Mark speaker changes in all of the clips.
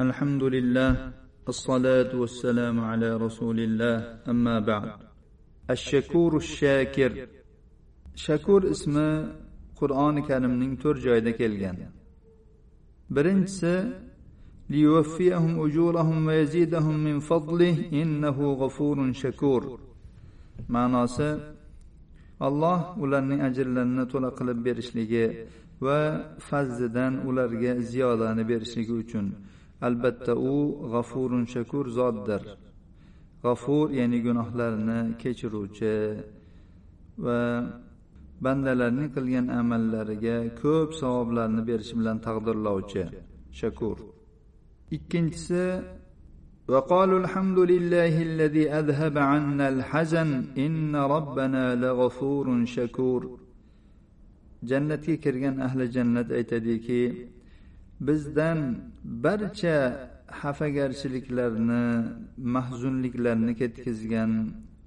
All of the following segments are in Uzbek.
Speaker 1: الحمد لله الصلاة والسلام على رسول الله أما بعد الشكور الشاكر shakur ismi qur'oni karimning to'rt joyida kelgan birinchisi ليوفيهم أجورهم ويزيدهم من فضله إنه غفور شكور ma'nosi alloh ularning ajrlarini to'la qilib berishligi va fazlidan ularga ziyodani berishligi uchun albatta u g'afurun shakur zotdir g'afur ya'ni gunohlarni kechiruvchi va bandalarning qilgan amallariga ko'p savoblarni berishi bilan taqdirlovchi shakur ikkinchisi وقالوا الحمد لله الذي أذهب عنا الحزن إن ربنا لغفور شكور jannatga kirgan ahli jannat aytadiki bizdan barcha xafagarchiliklarni mahzunliklarni ketkazgan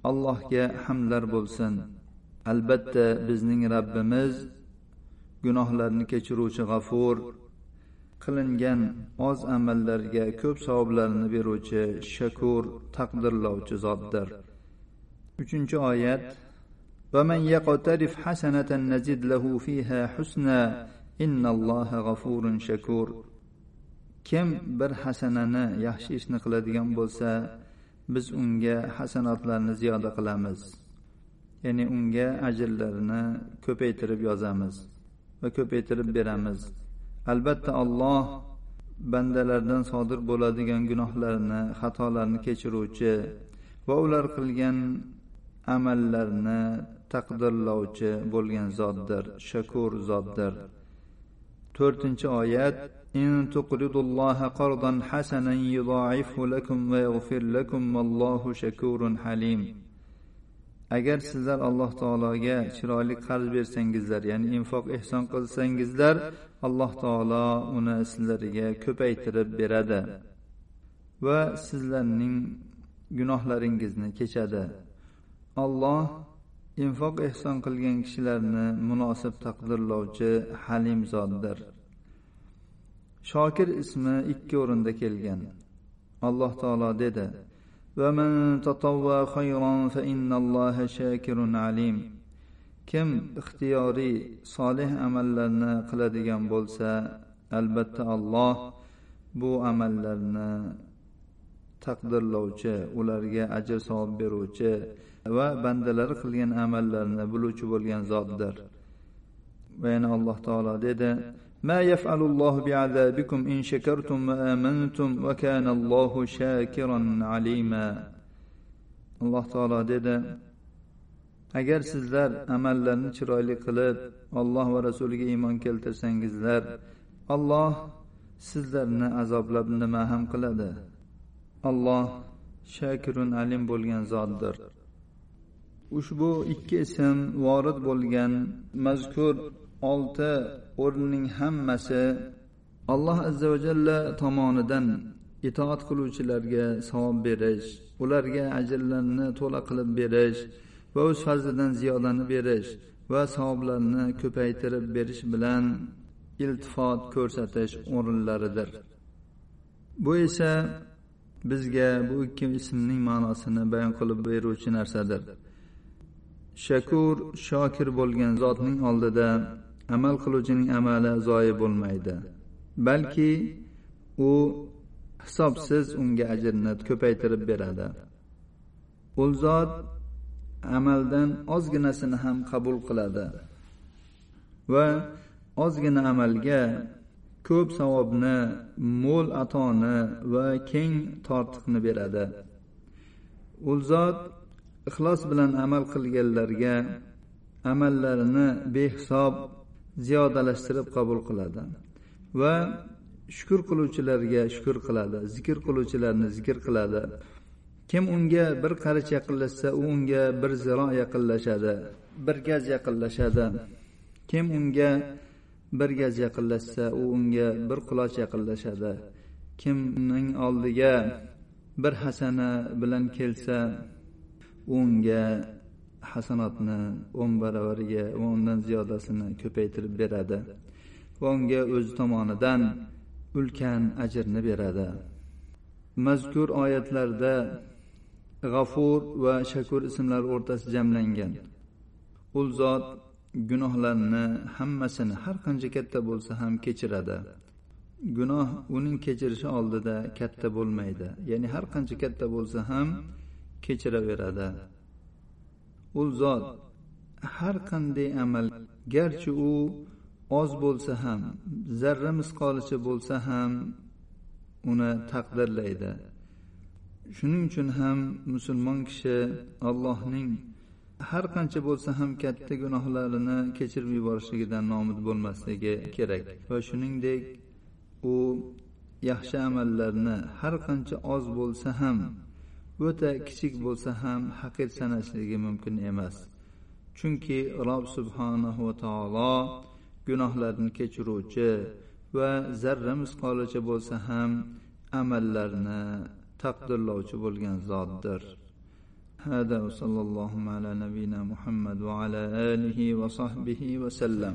Speaker 1: allohga hamdlar bo'lsin albatta bizning rabbimiz gunohlarni kechiruvchi g'afur qilingan oz amallarga ko'p savoblarni beruvchi shakur taqdirlovchi zotdir uchinchi oyat ومن يقترف حسنة نزد له فيها حسنا innalloha g'afurun shakur. Kim bir hasanani yaxshi ishni qiladigan bo'lsa biz unga hasanatlarni ziyoda qilamiz. Ya'ni unga ajrlarini ko'paytirib yozamiz va ko'paytirib beramiz. Albatta olloh bandalardan sodir bo'ladigan gunohlarni xatolarni kechiruvchi va ular qilgan amallarni taqdirlovchi bo'lgan zotdir shakur zotdir. to'rtinchi oyat إن تقرضوا الله قرضا حسنا يضاعفه لكم ويغفر لكم والله شكور حليم agar sizlar alloh taologa chiroyli qarz bersangizlar ya'ni infoq ehson qilsangizlar alloh taolo uni sizlarga ko'paytirib beradi va sizlarning gunohlaringizni kechadi olloh infoq ehson qilgan kishilarni munosib taqdirlovchi halim zotdir shokir ismi ikki o'rinda kelgan alloh taolo dedi ومن تطوى خيرا فإن الله شاكر عليم kim ixtiyoriy solih amallarni qiladigan bo'lsa albatta alloh bu amallarni taqdirlovchi ularga ajr savob beruvchi va bandalar qilgan amallarni biluvchi bo'lgan zotdir va yana alloh taolo dedi ما يفعل الله بعذابكم إن شكرتم وآمنتم وكان الله شاكرا عليما alloh taolo dedi agar sizlar amallarni chiroyli qilib alloh va rasuliga iymon keltirsangizlar alloh sizlarni azoblab nima ham qiladi Alloh shakirun alim bo'lgan zotdir. Ushbu ikki ism vorid bo'lgan mazkur olti o'rinning hammasi alloh azza va jalla tomonidan itoat qiluvchilarga savob berish ularga ajrlarni to'la qilib berish va o'z fazlidan ziyodani berish va savoblarni ko'paytirib berish bilan iltifot ko'rsatish o'rinlaridir. Bu esa bizga bu ikki ismning ma'nosini bayon qilib beruvchi narsadir. Shakur shokir bo'lgan zotning oldida amal qiluvchining amali zoyi bo'lmaydi balki u hisobsiz unga ajrni ko'paytirib beradi. U zot amaldan ozginasini ham qabul qiladi va ozgina amalga ko'p savobni mo'l atoni va keng tortiqni beradi. U zot ixlos bilan amal qilganlarga amallarini behisob ziyodalashtirib qabul qiladi va shukur qiluvchilarga shukur qiladi zikr qiluvchilarni zikr qiladi. Kim unga bir qarich yaqinlashsa u unga bir ziro yaqinlashadi bir gaz yaqinlashadi. Kim unga bir gaz yaqinlashsa u unga bir quloch yaqinlashadi. Kimning oldiga bir hasana bilan kelsa unga hasanotni o'n baravariga va undan ziyodasini ko'paytirib beradi va unga o'zi tomonidan ulkan ajrni beradi. Mazkur oyatlarda g'afur va shakur ismlari o'rtasi jamlangan. U zot gunohlarni hammasini har qancha katta bo'lsa ham kechiradi. Gunoh uning kechirishi oldida katta bo'lmaydi ya'ni har qancha katta bo'lsa ham kechiraveradi. U zot har qanday amal garchi u oz bo'lsa ham zarra misqolicha bo'lsa ham uni taqdirlaydi. Shuning uchun ham musulmon kishi allohning har qancha bo'lsa ham katta gunohlarini kechirib yuborishligidan nomid bo'lmasligi kerak. Va shuningdek u yaxshi amallarni har qancha oz bo'lsa ham o'ta kichik bo'lsa ham haqir sanashligi mumkin emas. Chunki rob subhanahu va taolo gunohlarni kechiruvchi va zarra misqolicha bo'lsa ham amallarni taqdirlovchi bo'lgan zotdir. هذا وصلى الله على نبينا محمد وعلى آله وصحبه وسلم.